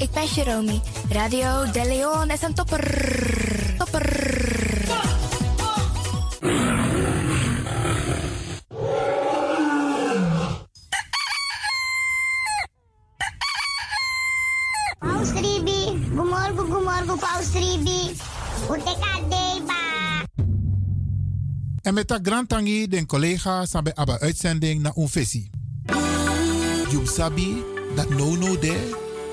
ik ben Jeromy. Radio De Leon is een topper. Topper. Paus Ribi, gumorgo gumorgo Paus Ribi. Utekadeba. En met dat grand tangi den collega sabe aba uitzending na unfesi. You sabi dat no no de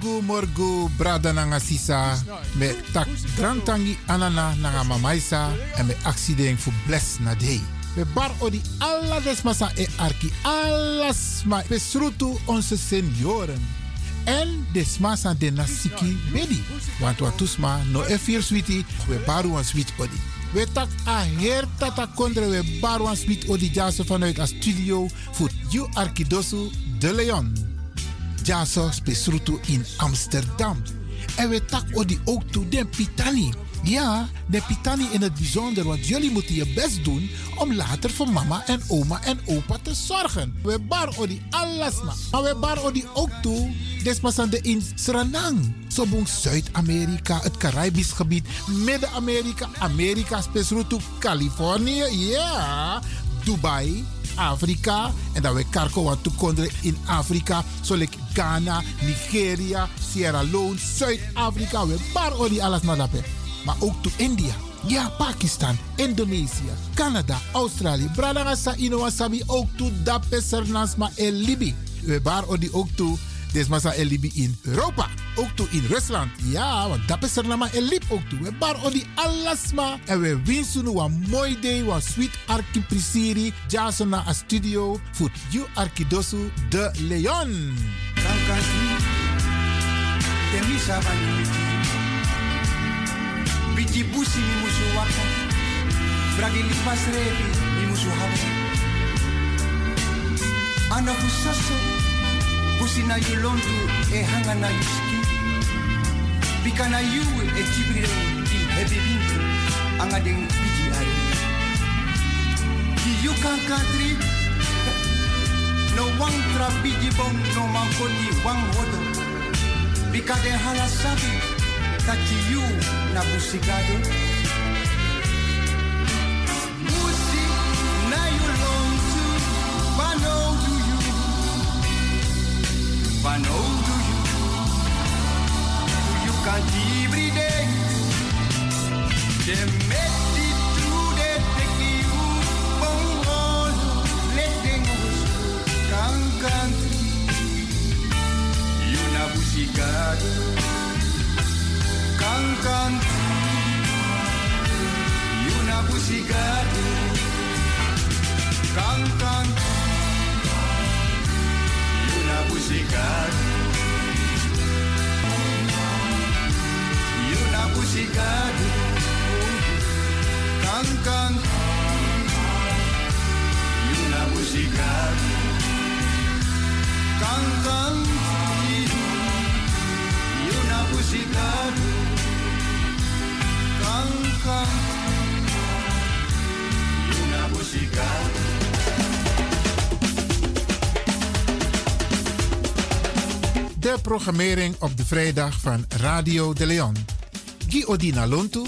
Morgu morgu brada nanga sisa me tak grand tangi anana nanga mamaisa en me accident fu bless na day. We bar odi alla desmasa e arki alles ma besrutu onze senioren. En desmasa de nasiki bedi. Want wat tusma no e vier sweetie, we baru een sweet odi. We tak a her tata kondre we baru een sweet odi jaso vanuit a studio voor you arkidosu de Leon. Jaso spesrutu in Amsterdam. En we tak odi ook toe den pitani. Ja, de pitani in het bijzonder, want jullie moeten je best doen om later voor mama en oma en opa te zorgen. We bar odi alles na. Maar we bar odi ook toe, desmasande in Suriname. Sobong Zuid-Amerika, het Caribisch gebied, Midden-Amerika, Amerika, spesrutu Californië, ja, Dubai, Afrika. En dat we karko wat toekonderen in Afrika. Zoals Ghana, Nigeria, Sierra Leone, Zuid-Afrika. We bar alles naar dat. Maar ook to India. Ja, Pakistan, Indonesië, Canada, Australië. Bradangasa Inowasabi ook to Dape Sernasma en Libi. We bar ook toe. Desmasa en Libi in Europa. Ook toe in Rusland. Ja, want Dape Sernama en Lib ook toe. We bar odi alasma. En we winsten een mooi day. Een sweet arki prisiri. Jason na a studio. Voor you arkidosu de Leon. Biti busi mi musu waka. Bragi lipas revi mi musu hawa. Ana kusaso, busi na yulontu e hanga na yuski. Bika na yu e tibrire di hebi bintu. Anga deng biji ari. Ki yu kankantri, no wang tra biji bom no mankoni wang wodo. Bika den hala sabi, kati yu na busigado. Musi na you long to, wano do you, do you na busigado. Kankanti, you na busigado. Kankanti, you na busigado. You na busigado. Kankanti, you na De programmering op de vrijdag van Radio de Leon. Guy Odina Lontu,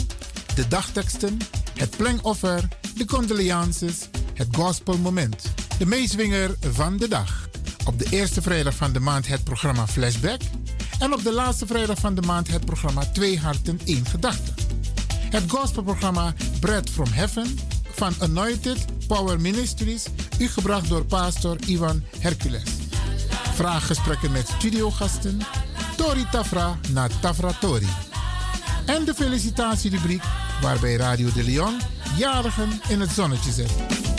de dagteksten, het plengoffer, de condolences, het gospelmoment. De meeswinger van de dag. Op de eerste vrijdag van de maand het programma Flashback. En op de laatste vrijdag van de maand het programma Twee Harten, één Gedachte. Het gospelprogramma Bread from Heaven van Anointed Power Ministries, u gebracht door pastor Ivan Hercules. Vraaggesprekken met studiogasten, Tori Tafra na Tafra Tori. En de felicitatierubriek waarbij Radio de Leon jarigen in het zonnetje zet.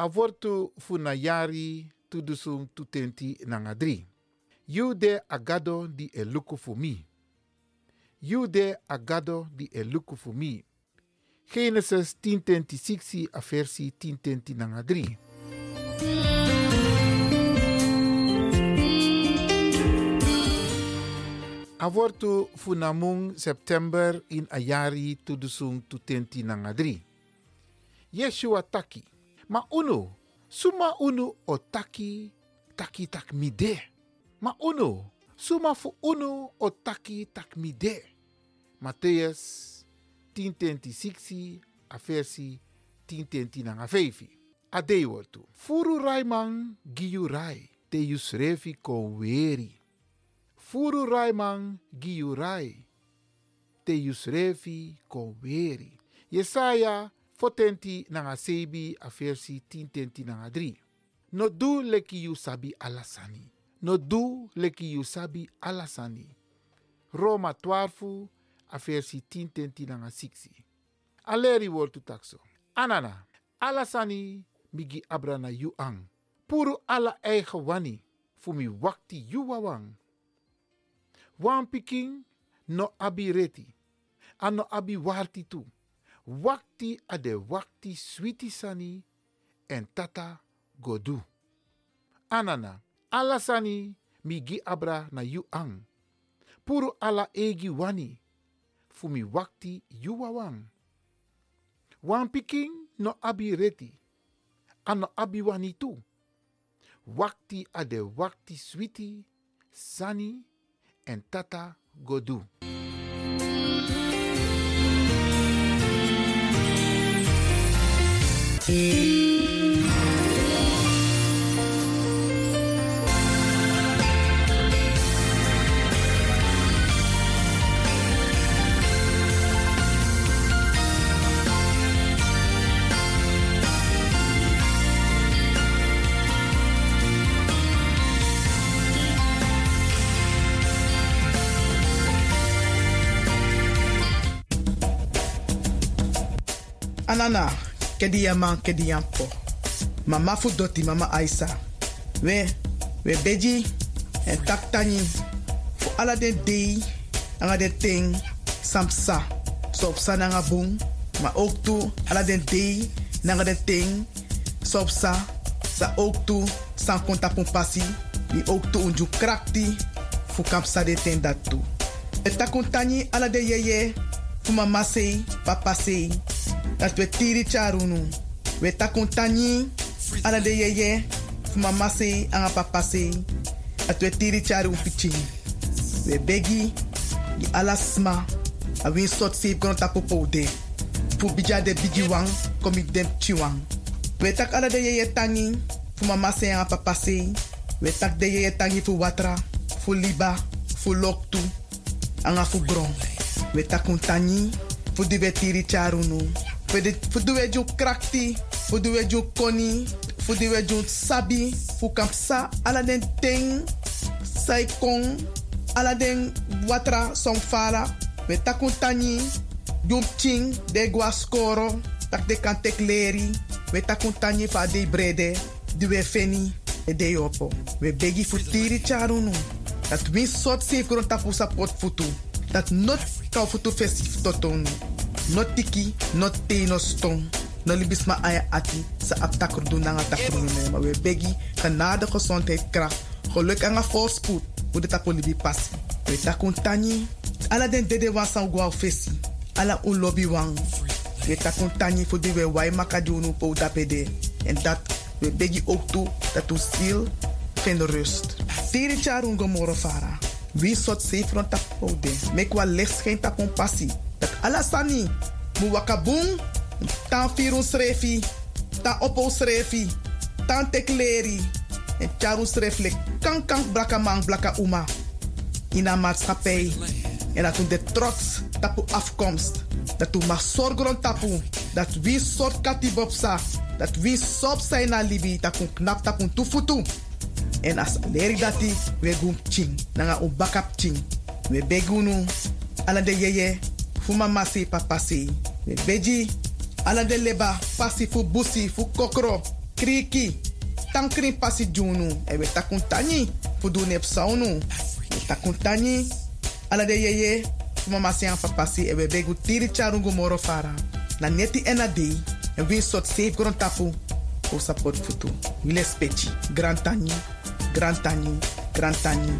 Avortu funa yari tudusung tutenti nanga dri. You de agado di e luku fu mi. You de agado di e luku fu mi. Genesis 10:26 a versi 10:10 nanga 3. Avortu funamung September in ayari tudusung tutenti nanga 3. Yeshua taki. Ma uno, suma uno o taki, taki tak mide. Ma suma fu uno o taki tak mide. Matthäus 10:26 a versi 10:10 nanga 5. Ade wortu. Furu raimang giyu rai, te kon weri. Furu raimang giyu rai, te yusrefi kon weri. Yesaya fotenti nanga sebi a versi 10:10 nanga 3. No du leki yu sabi alasani. No du leki yu sabi alasani. Roma 12 a versi 10:10 nanga 6. Aleri wortu takso. Anana, alasani migi abrana yu ang. Puru ala eigen wani, fu mi wakti yu wawang. Wan no abi reti, ano abi warti tu. Wakti ade wakti switi sani en tata godu. Anana, alasani migi abra na yu ang. Puru ala egi wani, fu mi wakti yu wawang. Wan no abi reti, ano abi wani tu. Wakti ade wakti switi, sani en tata godu. Anana, kedi yaman, kedi yampo. Mama fu doti, mama Aisa. We, we beji, en tak tani. Fu ala den dei, anga den ting, samsa. So op sa nanga boom. Maar ook den dei, ting, so sa. Ook toe, san konta pon pasi. Ni ook unju krakti, fu kapsa de ten dat toe. Et takontani ala de yeye, mama sei, papa sei. Dat we tiri charunu. We takuntani ala de yeye mama se anga papa se. Dat we tiri charu piching. We begi di ala sma a win sot se kono tapu de. Fu bija de bigi wang komi dem chiwang. We tak ala de yeye tangi fu mama se anga papa se. We tak de yeye tangi fu watra, fu liba, fu loktu, anga fu gron. We takuntani fu di we tiri charunu. Fudu we ju krakti, fudu we ju koni, fudu we ju sabi, fu kapsa, ala ting, sai kong, ala den watra song fala, we takun tani, jum ching, de gua skoro, tak de kan tek leri, we takun tani fa de brede, di we feni, e de yopo. We begi fu tiri charunu, dat win sot safe kron tapu sapot futu, dat not kau futu festif totonu. No tiki, no te, no stong. No libis ma aya ati sa aptakur doen na nga takur ne. Maar we begi genade gezondheid kracht. Geluk en voorspoed. Hoe de tapo libi. We takun tani. Ala den dede wan san gwa fesi. Ala un lobby wang. We takun tani voor de we wai makadunu po dapede. En dat we begi ook toe dat u ziel vindt rust. Tiri charun gomoro fara. Wie sot safe rond tapo de. Mek wa licht geen tapon passie. Dat alasani. Mu wakabung. Tan firun srefi. Tan opo srefi. Tan tekleri. En charu sreflek. Kan kan blaka man uma. In een maatschappij. En dat de trots tapu afkomst. Dat u mag zorgen tapu. Dat wie soort katibopsa. Dat wie sop zijn na libi. Dat kun knap tapu tufutu. En as leri dati. We gum ching. Nanga bakap ching. We begunu. Ala de yeye fu mama se papa beji ala de leba pasi fu busi fu kokro. kriki. Tankri pasi junu. E we takun tani. Fudu nep saunu. We. Ala de yeye. Se aan papasi. E begu tiri charungu moro fara. Na neti ena dei. En we sot safe grond tapu. O support futu. Wile speci. Grand tani. Grand tani. Grand tani.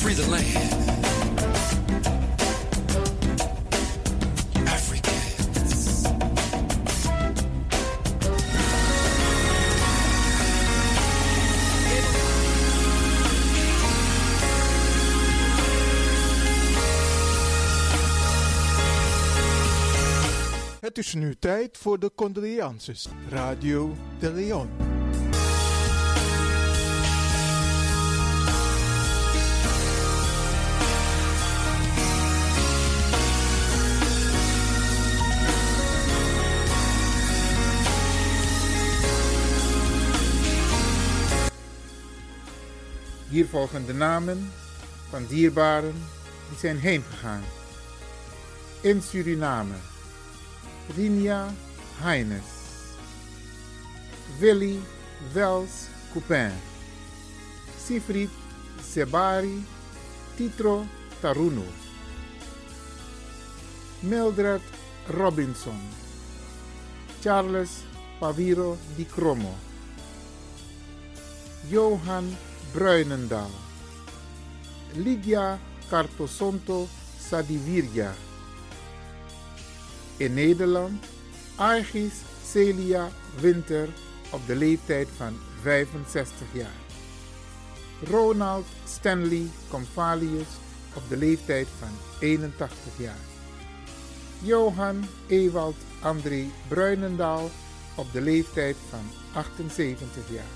Free the land. Het is nu tijd voor de condolences. Radio de Leon. Hier volgen de namen van dierbaren die zijn heengegaan. In Suriname, Rinia Heines, Willy Wels Coupin, Sifrit Sebari Titro Taruno, Mildred Robinson, Charles Paviro Di Cromo, Johan Bruinendaal, Lydia Cartosonto Sadivirja. In Nederland Argis Celia Winter op de leeftijd van 65 jaar. Ronald Stanley Convalius op de leeftijd van 81 jaar. Johan Ewald André Bruinendaal op de leeftijd van 78 jaar.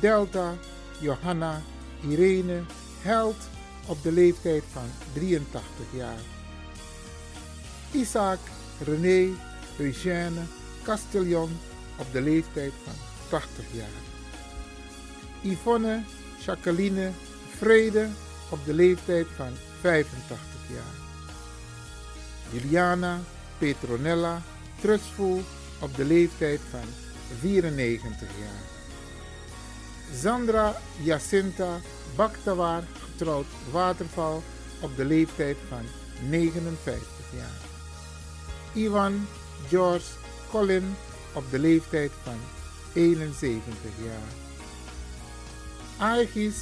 Delta Johanna Irene Held op de leeftijd van 83 jaar. Isaac René Eugène Castillon op de leeftijd van 80 jaar. Yvonne Jacqueline Vrede op de leeftijd van 85 jaar. Juliana Petronella Trustful op de leeftijd van 94 jaar. Sandra Jacinta Baktawar, getrouwd Waterval, op de leeftijd van 59 jaar. Ivan George Colin op de leeftijd van 71 jaar. Aegis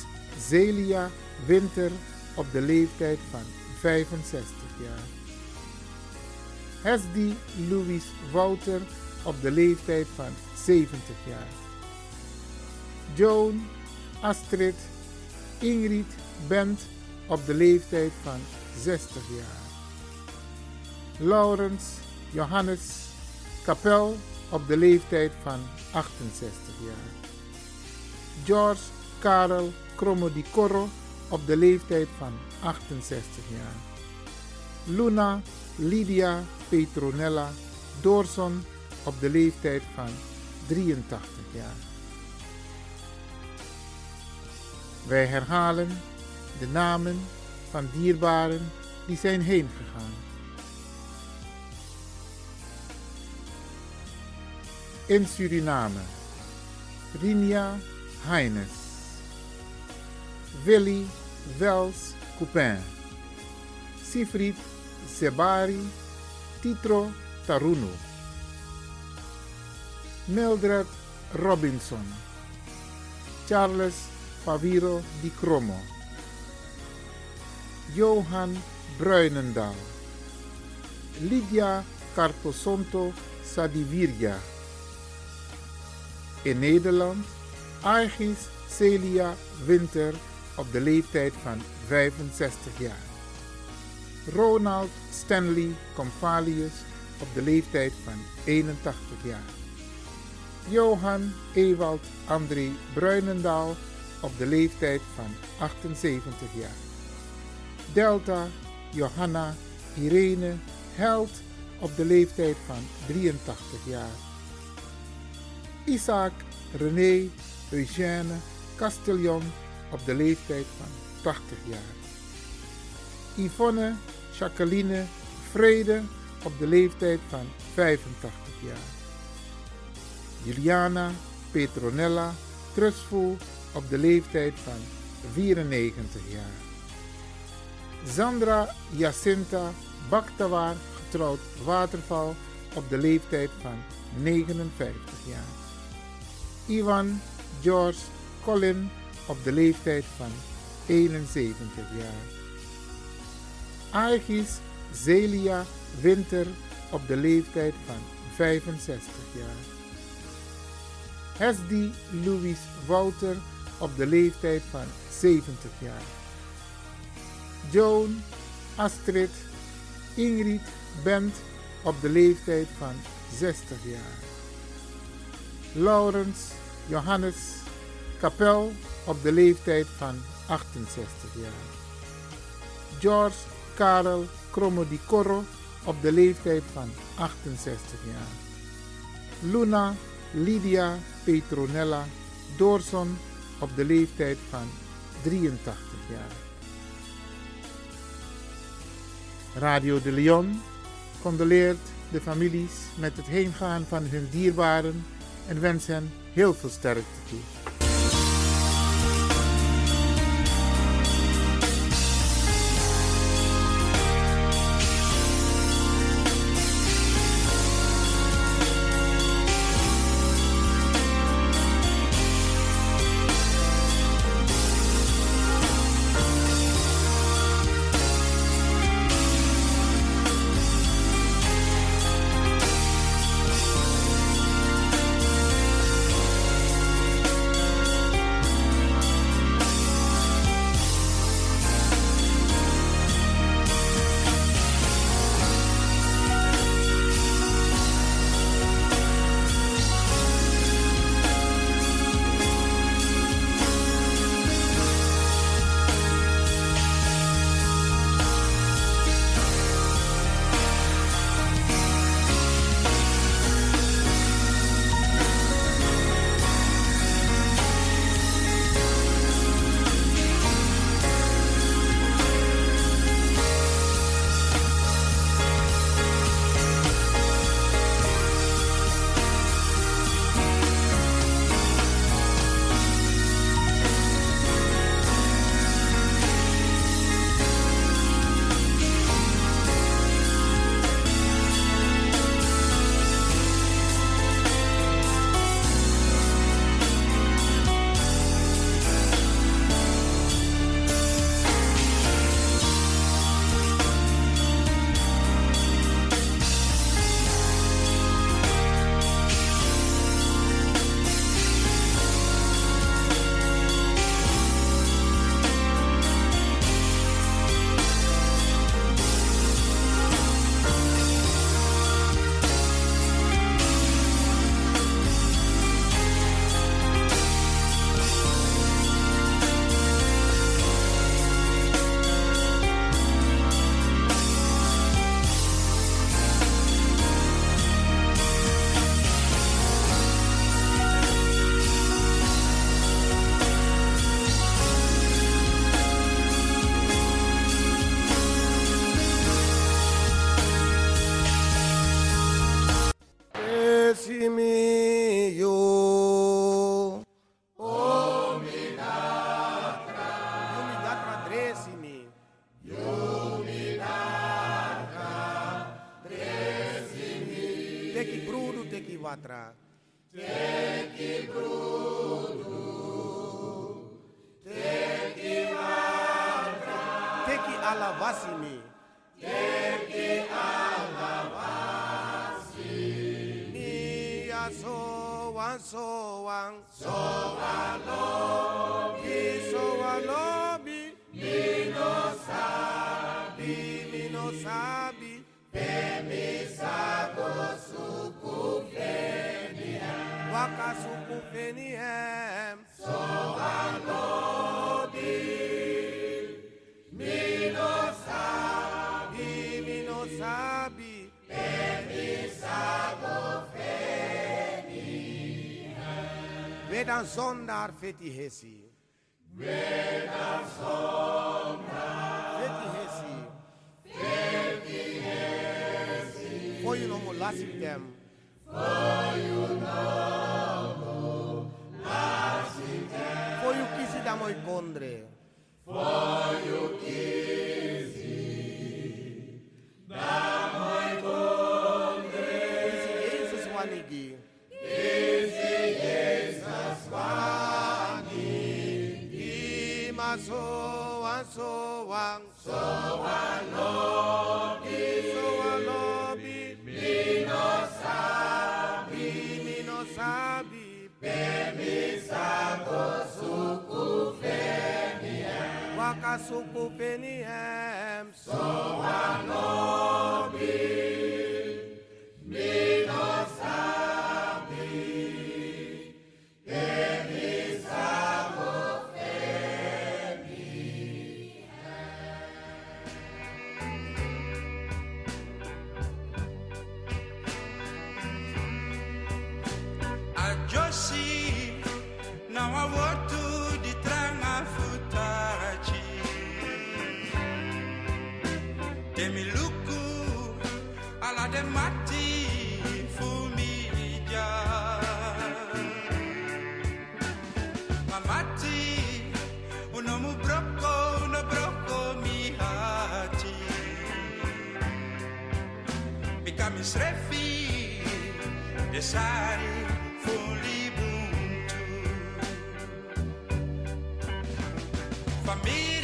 Zelia Winter op de leeftijd van 65 jaar. Hesdy Louis Wouter op de leeftijd van 70 jaar. Joan Astrid Ingrid Bent op de leeftijd van 60 jaar. Laurens Johannes Kapel op de leeftijd van 68 jaar. George Karel Kromodi Corro op de leeftijd van 68 jaar. Luna Lydia Petronella Doorson op de leeftijd van 83 jaar. Wij herhalen de namen van dierbaren die zijn heen In Suriname, Rinia Heines, Willy Wels Coupin, Sifrit Sebari Titro Taruno, Mildred Robinson, Charles Paviro Di Cromo, Johan Bruinendaal, Lydia Cartosonto Sadivirja. In Nederland Argis Celia Winter op de leeftijd van 65 jaar. Ronald Stanley Convalius op de leeftijd van 81 jaar. Johan Ewald André Bruinendaal op de leeftijd van 78 jaar. Delta Johanna Irene Held op de leeftijd van 83 jaar. Isaac René Eugène Castillon op de leeftijd van 80 jaar. Yvonne Jacqueline Vrede op de leeftijd van 85 jaar. Juliana Petronella Trustful op de leeftijd van 94 jaar. Sandra Jacinta Baktawar, getrouwd Waterval op de leeftijd van 59 jaar. Ivan George Colin op de leeftijd van 71 jaar. Aegis Zelia Winter op de leeftijd van 65 jaar. Hesdy Louis Wouter op de leeftijd van 70 jaar. Joan Astrid Ingrid Bent op de leeftijd van 60 jaar. Laurens Johannes Kapel op de leeftijd van 68 jaar. George Karel Kromodi Corro op de leeftijd van 68 jaar. Luna Lydia Petronella Doorson op de leeftijd van 83 jaar. Radio de Leon condoleert de families met het heengaan van hun dierbaren en wens hen heel veel sterkte toe. Medan sondar fethihesi. Medan sondar fethihesi. Fethihesi. Ka misrefi Desari Foli buntu Família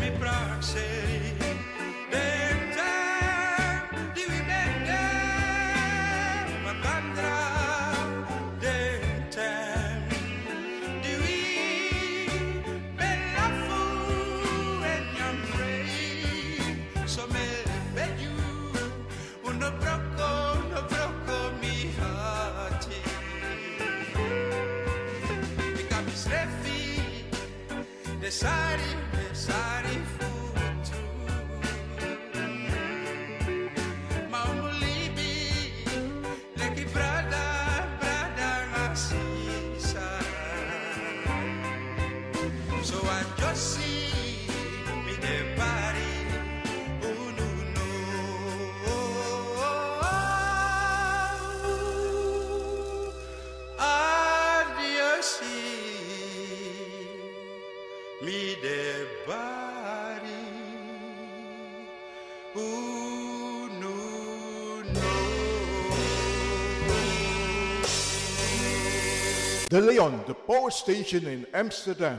me proud. The Leon, the power station in Amsterdam.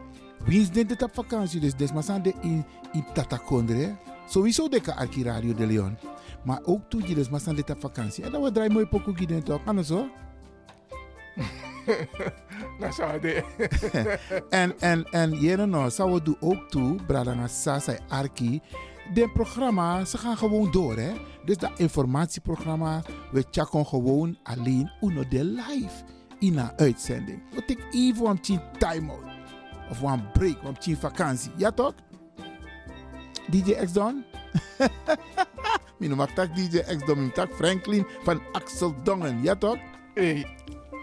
Wie is dit op vakantie? Dus dit maar de in, in Tatakondre. Sowieso de arki Radio de Leon. Maar ook toe je dus maar dit op vakantie. En dan we draaien mooi pokoe hier toch? Kan zo? Dat zou de. En, en, en, jere no, zou we doen ook toe, Bradanga Sasa Arki de programma, ze gaan gewoon door. Hè? Dus dat informatieprogramma, we checken gewoon alleen uno de live in een uitzending. We take even een time-out. Of een break, een vakantie. Ja toch? DJ X Don? Mag tak DJ X Don, mijn tak Franklin van Axel Dongen. Ja toch? Hé,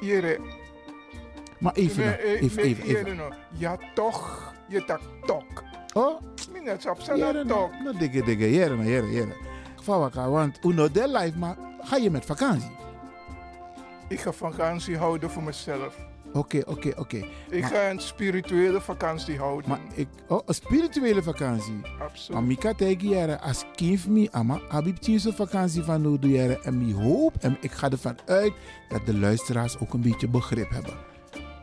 hey, Maar even, nee, even, even, even, even. Ja toch, je tak tok. Oh? Minnet op zijn tok. No, digge, digge, jere, no, jere, jere. Vawaka, want uno de life, maar ga je met vakantie? Ik ga vakantie houden voor mezelf. Oké, oké, oké. Ik ga een spirituele vakantie houden. Maar ik, oh, een spirituele vakantie? Absoluut. Maar ik kan tegen als kind me, ama, heb ik vakantie van doe jaren. En ik hoop, en ik ga ervan uit, dat de luisteraars ook een beetje begrip hebben.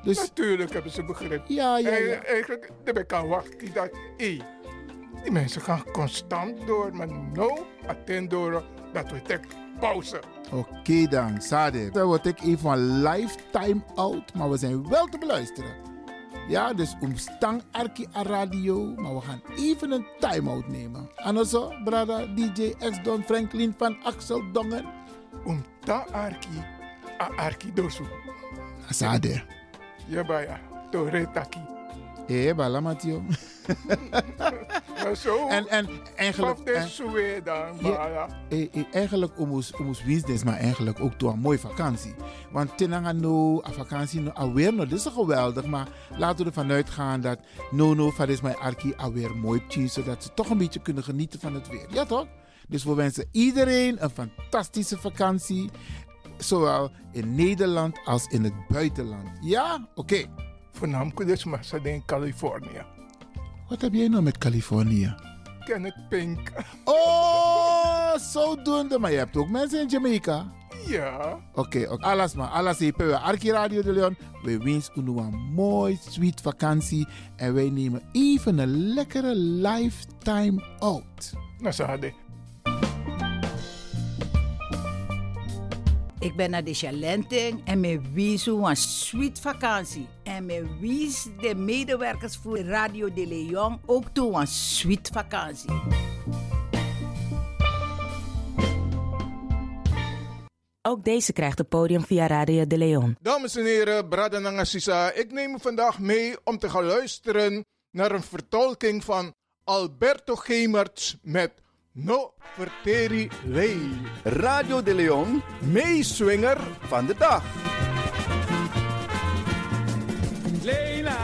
Dus, Natuurlijk hebben ze begrip. Ja, ja, ja. Eigenlijk, ik kan wachten dat, die mensen gaan constant door, maar no attend door dat we tek pauze. Oké okay dan, Sade. Dan word ik even een lifetime out, maar we zijn wel te beluisteren. Ja, dus omstang Arki a radio, maar we gaan even een time-out nemen. En zo, brada DJ X Don Franklin van Axel Dongen. Omstang Arki a Arki dosu. Sade. Ja, baya. Tore taki. Eh, bala Matio. zo. En, en eigenlijk. En, dan, ja, eh, eh, eigenlijk omus omus business, maar eigenlijk ook door een mooie vakantie. Want tenanga no, a vakantie no, alweer no, dit is geweldig, maar laten we ervan uitgaan dat no no, van is mijn arki alweer mooi tien, zodat ze toch een beetje kunnen genieten van het weer. Ja toch? Dus we wensen iedereen een fantastische vakantie. Zowel in Nederland als in het buitenland. Ja? Oké. Okay. Voornamelijk dus maar in Californië. Wat heb jij nou met Californië? Kenneth Pink. Oh, zodoende. Maar je hebt ook mensen in Jamaica. Ja. Oké, okay, okay. alles maar. Alles even. We Arki Radio de Leon. We wensen u een mooi, sweet vakantie. En wij nemen even een lekkere lifetime out. Nou, zo Ik ben naar de Chalenting en me wies een sweet vakantie. En me wies de medewerkers voor Radio de Leon ook toe een sweet vakantie. Ook deze krijgt het podium via Radio de Leon. Dames en heren, Brada Nangasisa, ik neem u vandaag mee om te gaan luisteren naar een vertolking van Alberto Gemerts met No Verteri Lei. Radio de Leon, meeswinger van de dag. Leila,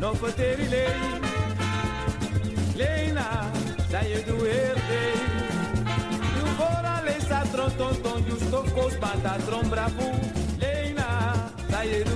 no verteri lei. Leila, sai je doe herde. Tu fora sa tron ton ton justo cos bata tron bravo. Leila, sai je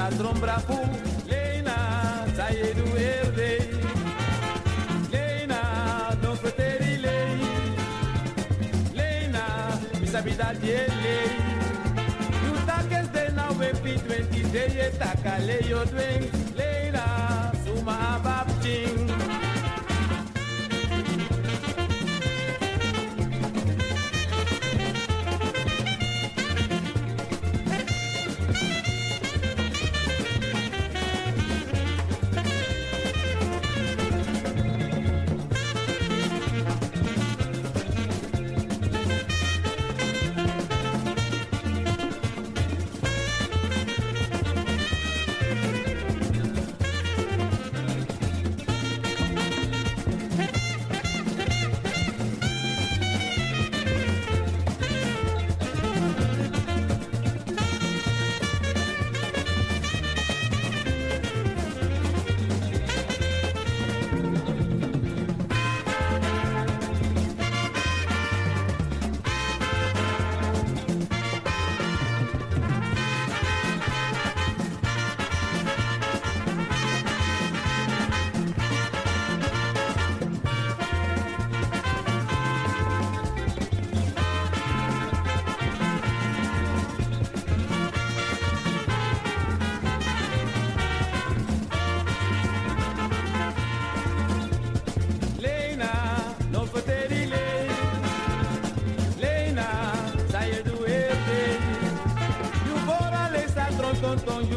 ta trombra fu Lena taie du erde Lena don feteri lei. Lena mi sabida die lei. You takes de na we pi 20 de ye takale yo dwen Lena suma abab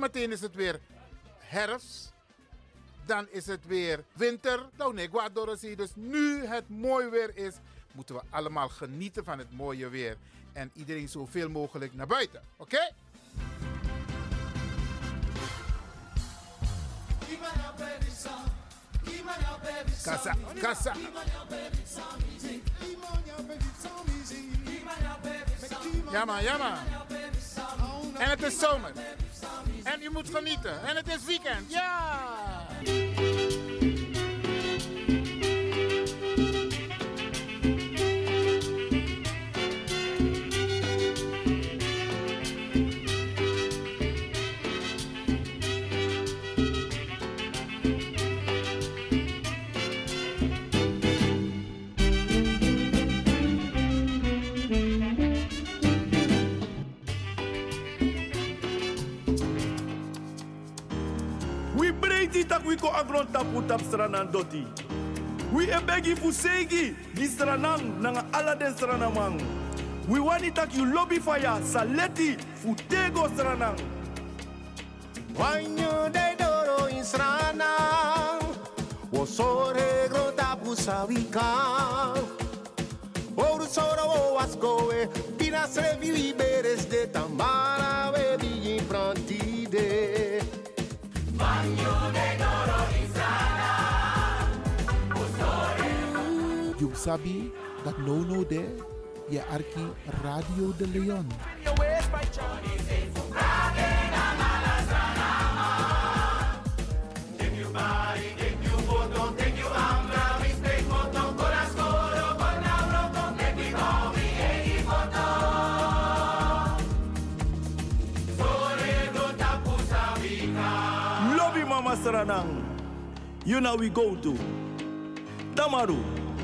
Zometeen is het weer herfst. Dan is het weer winter. Nou nee, Guadorosi. Dus nu het mooi weer is, moeten we allemaal genieten van het mooie weer. En iedereen zoveel mogelijk naar buiten. Oké? Kassa, kassa. Ja man. En het is zomer. En je moet genieten. En het is weekend. Ja! Tak we ko agron tapu tap stranan doti. We e begi fu segi di stranan nanga ala den stranamang. We wani tak you lobby fire saleti fu tego stranang. Wanyo de doro insrana Wosore grota pusavika Oru soro o ascoe Pina se vivi beres de tambara Bebi sabi dat no no there? Je arki Radio de Leon. Mama stranang. You know we go to. Tamaru,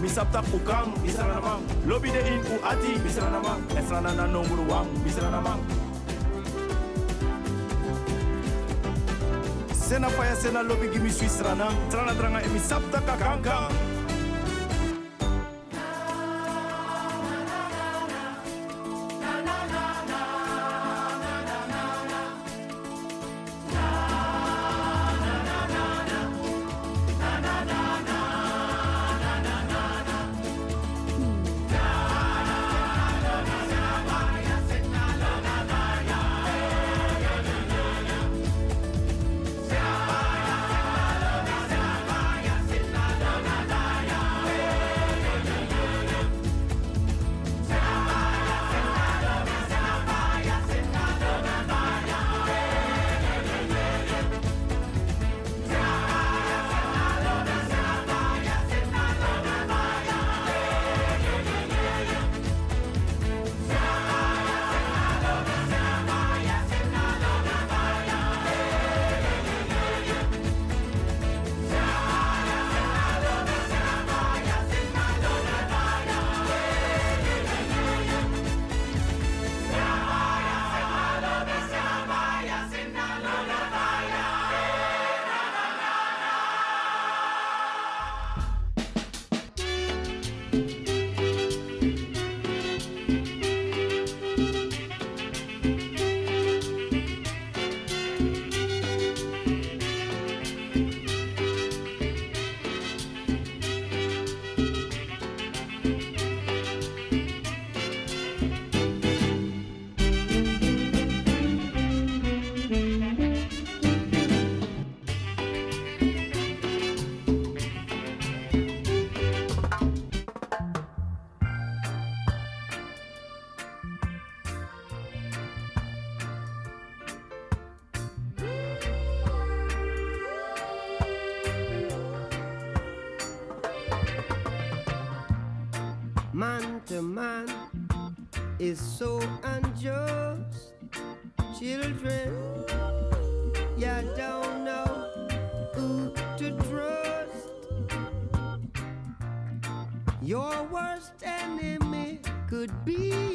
misapta ukam misalanamang lobi de in u ati misalanamang esranana nonguru wang misalanamang sena faya sena lobi gimi sui srana trana tranga emi sapta kakanka man to man is so unjust. Children, you don't know who to trust. Your worst enemy could be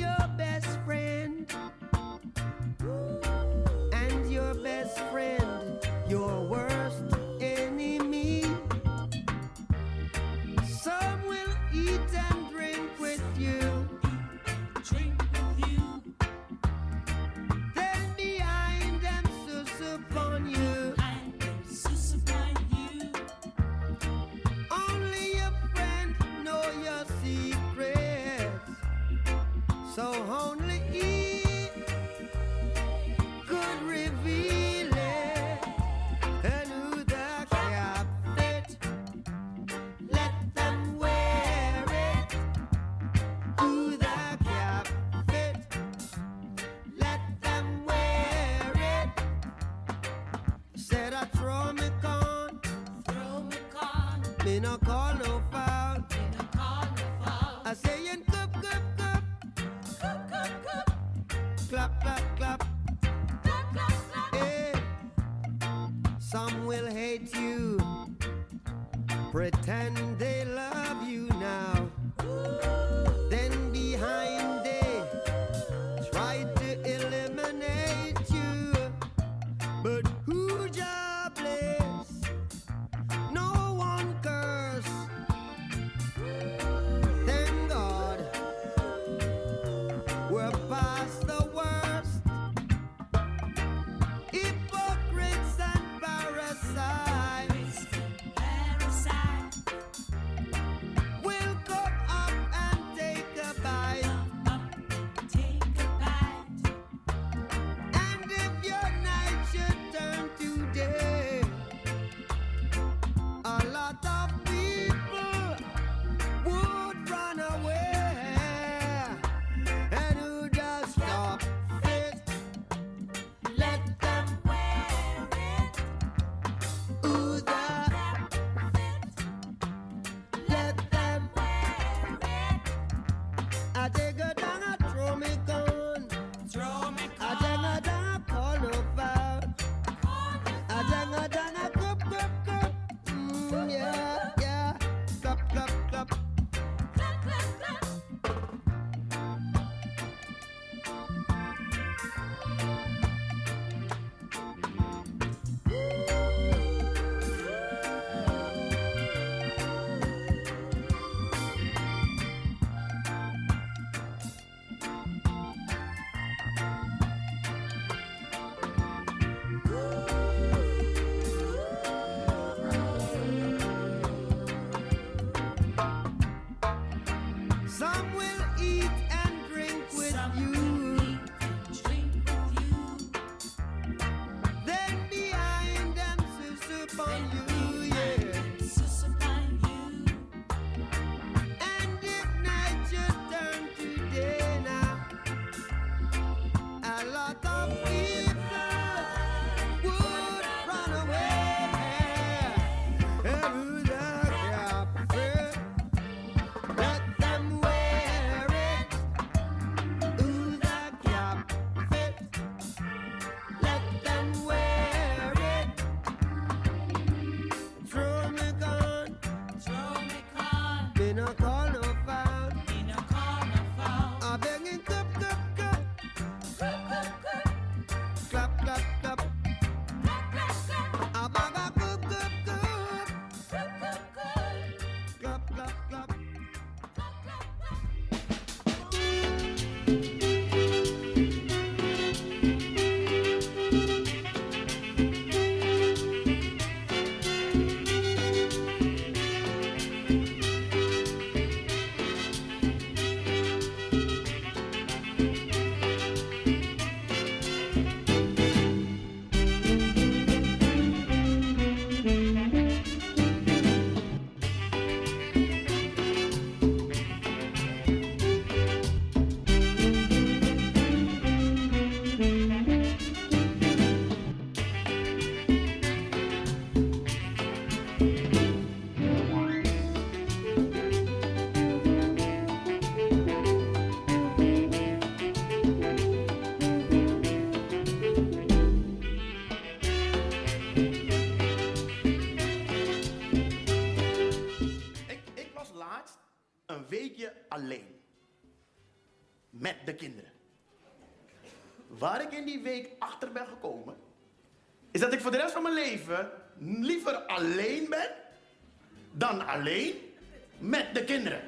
in die week achter ben gekomen, is dat ik voor de rest van mijn leven liever alleen ben dan alleen met de kinderen.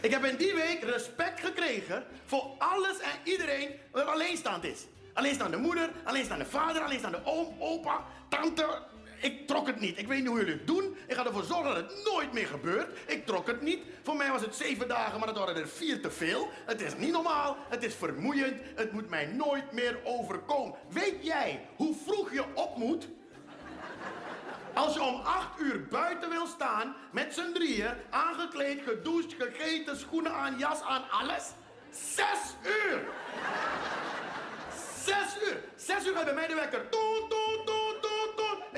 Ik heb in die week respect gekregen voor alles en iedereen wat alleenstaand is. Alleenstaande moeder, alleenstaande vader, alleenstaande oom, opa, tante. Ik trok het niet. Ik weet niet hoe jullie het doen. Ik ga ervoor zorgen dat het nooit meer gebeurt. Ik trok het niet. Voor mij was het zeven dagen, maar dat waren er vier te veel. Het is niet normaal. Het is vermoeiend. Het moet mij nooit meer overkomen. Weet jij hoe vroeg je op moet als je om acht uur buiten wil staan, met z'n drieën, aangekleed, gedoucht, gegeten, schoenen aan, jas aan, alles? Zes uur! Zes uur! Zes uur gaat bij mij de wekker. Toet, toet, toet,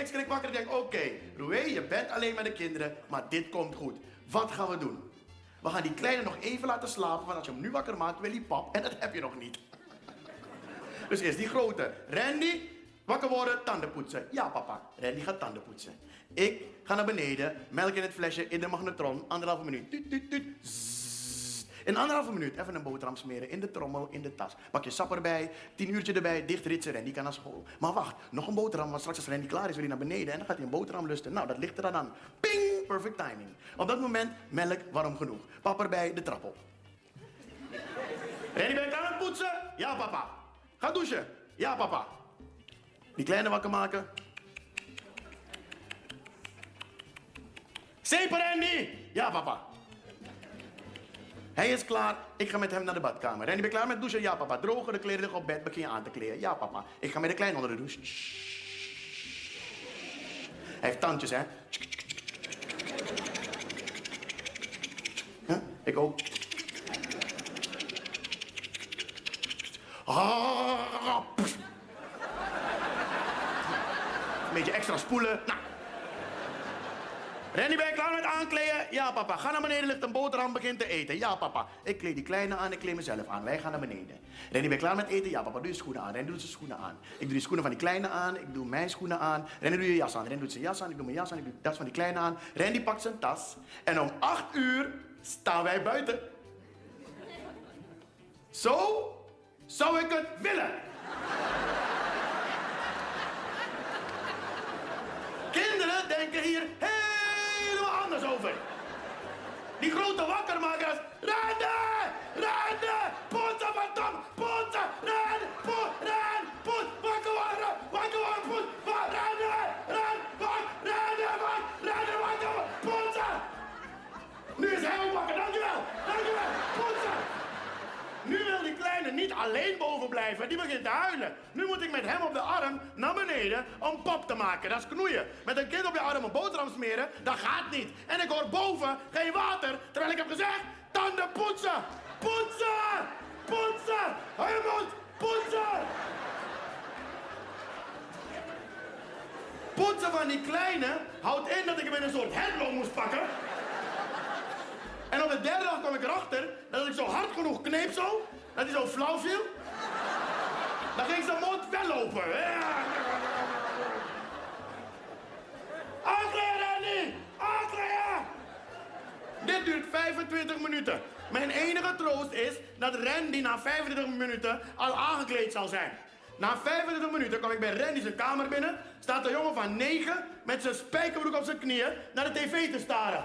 schrik wakker en denk, oké, Roué, je bent alleen met de kinderen, maar dit komt goed. Wat gaan we doen? We gaan die kleine nog even laten slapen, want als je hem nu wakker maakt, wil hij pap. En dat heb je nog niet. Dus eerst die grote. Randy, wakker worden, tanden poetsen. Ja, papa. Randy gaat tanden poetsen. Ik ga naar beneden, melk in het flesje, in de magnetron, anderhalve minuut. Tuut, tuut, tuut. In anderhalve minuut even een boterham smeren in de trommel, in de tas. Pak je sap erbij, tien uurtje erbij, dicht ritsen, Randy kan naar school. Maar wacht, nog een boterham, want straks als Randy klaar is, wil hij naar beneden en dan gaat hij een boterham lusten. Nou, dat ligt er dan aan. Ping, perfect timing. Op dat moment melk warm genoeg. Pap erbij, de trap op. Randy, ben je klaar met poetsen? Ja, papa. Ga douchen? Ja, papa. Die kleine wakker maken. Zeeper, Randy! Ja, papa. Hij is klaar. Ik ga met hem naar de badkamer. Ben je klaar met douchen? Ja, papa. Drogen de kleren op bed. Begin je aan te kleden. Ja, papa. Ik ga met de kleine onder de douche. Hij heeft tandjes, hè? Ik ook. Een beetje extra spoelen. Nou. Randy, ben je klaar met aankleden? Ja, papa. Ga naar beneden, ligt een boterham, begin te eten. Ja, papa. Ik kleed die kleine aan, ik kleed mezelf aan. Wij gaan naar beneden. Randy, ben je klaar met eten? Ja, papa. Doe je schoenen aan. Randy doet zijn schoenen aan. Ik doe die schoenen van die kleine aan, ik doe mijn schoenen aan. Randy, doe je jas aan. Randy doet zijn jas aan, ik doe mijn jas aan, ik doe tas van die kleine aan. Randy pakt zijn tas. En om acht uur staan wij buiten. Zo zou ik het willen. Kinderen denken hier helemaal anders over. Die grote wakkermakers. Rennen! Rennen! Poetsen van Tom! Poetsen! Ren! Poet! Ren! Poet! Wakker worden! Wakker worden! Poet! Wa- Rennen! Ren! Wak! Rennen! Wak! Rennen! Wakker worden! Poetsen! Nu is hij ook wakker. Dankjewel! Dankjewel! Poetsen! Nu wil die kleine niet alleen boven blijven. Die begint te huilen. Nu moet ik met hem op de arm naar beneden om pop te maken. Dat is knoeien. Met een kind op je arm een boterham smeren, dat gaat niet. En ik hoor boven geen water, terwijl ik heb gezegd, tanden poetsen. Poetsen! Poetsen! Hou je mond! Poetsen! Poetsen van die kleine houdt in dat ik hem in een soort headlock moest pakken. En op de derde dag kwam ik erachter dat ik zo hard genoeg kneep zo, dat hij zo flauw viel. Dan ging zijn mond wel open. Randy! Aankleden! Dit duurt 25 minuten. Mijn enige troost is dat Randy na 25 minuten al aangekleed zal zijn. Na 25 minuten kwam ik bij Randy zijn kamer binnen. Staat een jongen van 9 met zijn spijkerbroek op zijn knieën naar de tv te staren.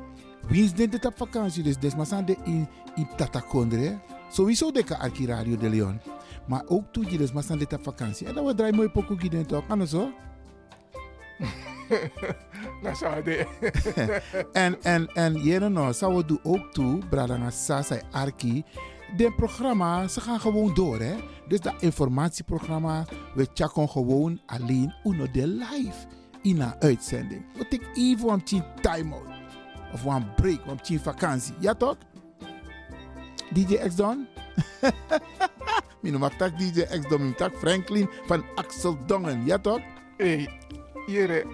Wie is dit op vakantie? Dus des maar zijn de in, in Tatakondre. Sowieso de arki Radio de Leon. Maar ook toe maar zijn dit op vakantie. En dan we draaien mooi pokoe gids toch? Kan het zo? Nou, zou de. en, en, en jere nou, zou we doen ook toe, Bradanga Sasa Arki. De programma, ze gaan gewoon door, hè. Dus dat informatieprogramma, we checken gewoon alleen uno de live in een uitzending. We take even een tien time-out. Of een break, een tien vakantie. Ja toch? DJ X Don? Mijn noem tak DJ X Don, mijn tak Franklin van Axel Dongen. Ja toch? Hé, Jere.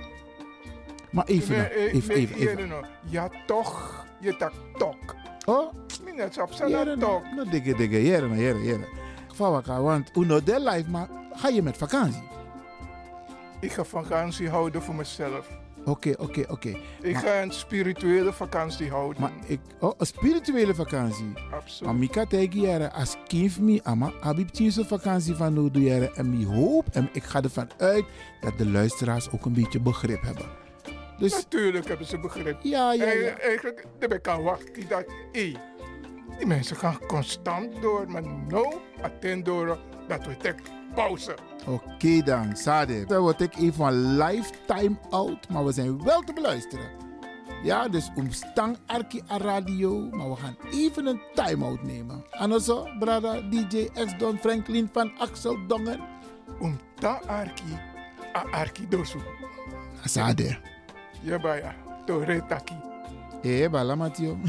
Maar even, Nee, nou, eh, even, even, even. nou. Ja, toch. Je tak tok. Oh? Minets op zijn Jere, tok. no, no, dikke, dikke, jere, nou, jere, jere. Elkaar, want uno de live, maar ga je met vakantie? Ik ga vakantie houden voor mezelf. Oké, oké, oké. Ik Maar- ga een spirituele vakantie houden. Maar ik, oh, een spirituele vakantie. Absoluut. Maar Mika tegen als kind me, ama, abib tien vakantie van nu doe jaren. En ik hoop, en ik ga ervan uit, dat de luisteraars ook een beetje begrip hebben. Dus, Natuurlijk hebben ze begrip. Ja, ja, ja. En, eigenlijk, daar ben ik aan wachten. Dat, hé, die mensen gaan constant door. Maar nou, attend door dat we tek pauze. oké dan, Sade. Dan word ik even een lifetime out, maar we zijn wel te beluisteren. Ja, dus omstang Arki a radio, maar we gaan even een time-out nemen. En zo, brada DJ X Don Franklin van Axel Dongen. Om ta Arki, a Arki dosu. Sade. Ja, baya. Tore taki. Eh, bala Matio.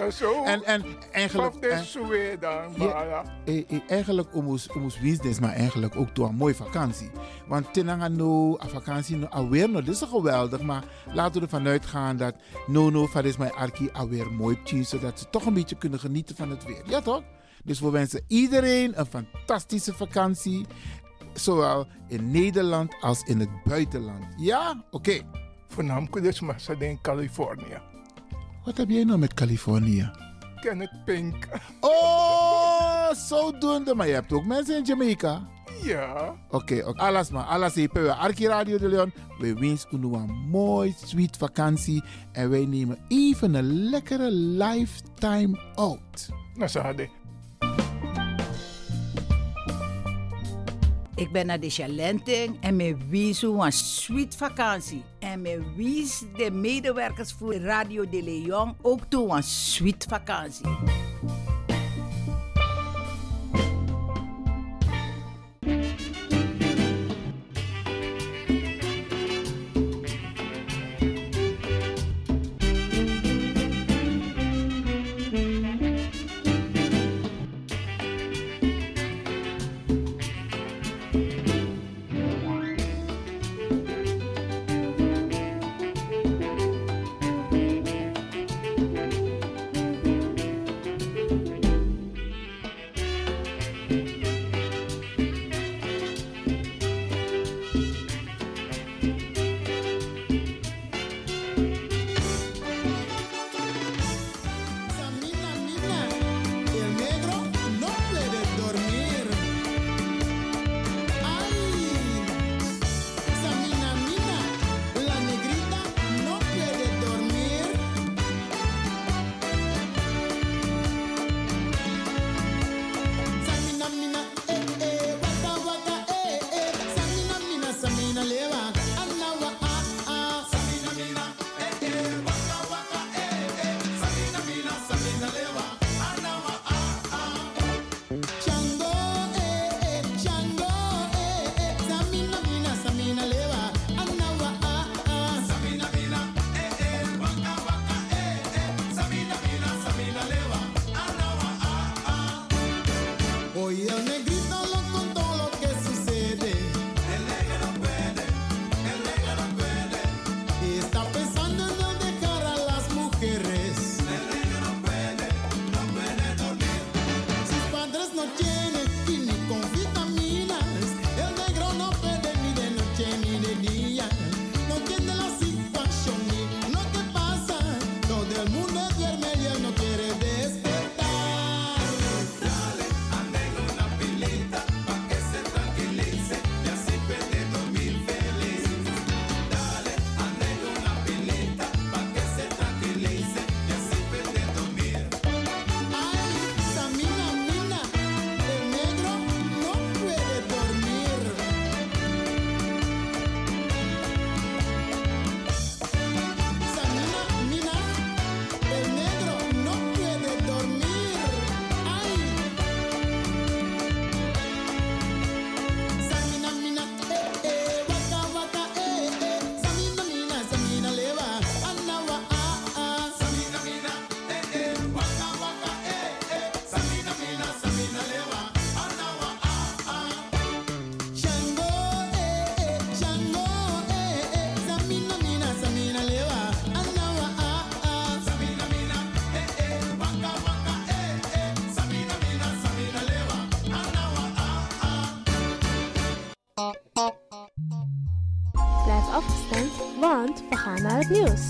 Maar zo. En, en eigenlijk... En- suwe dan, Ja, eh, eh, eigenlijk omus omus business, maar eigenlijk ook door een mooie vakantie. Want tenanga no, a vakantie no, alweer no, dit is geweldig, maar laten we ervan uitgaan dat no no van is mijn arki alweer mooi tien, zodat ze toch een beetje kunnen genieten van het weer. Ja toch? Dus we wensen iedereen een fantastische vakantie, zowel in Nederland als in het buitenland. Ja? Oké. Voornamelijk dus maar in Californië. Wat heb jij nou met Californië? Kenneth Pink. Oh, zodoende. Maar je hebt ook mensen in Jamaica. Ja. Oké, oké. alles maar. Alles even. We Arki Radio de Leon. We wensen u een mooi, sweet vakantie. En wij nemen even een lekkere lifetime out. Nou, Sade. Ik ben naar de Chalenting en me wies een sweet vakantie. En me wies de medewerkers voor Radio de Leon ook toe een sweet vakantie. Want we gaan naar het nieuws.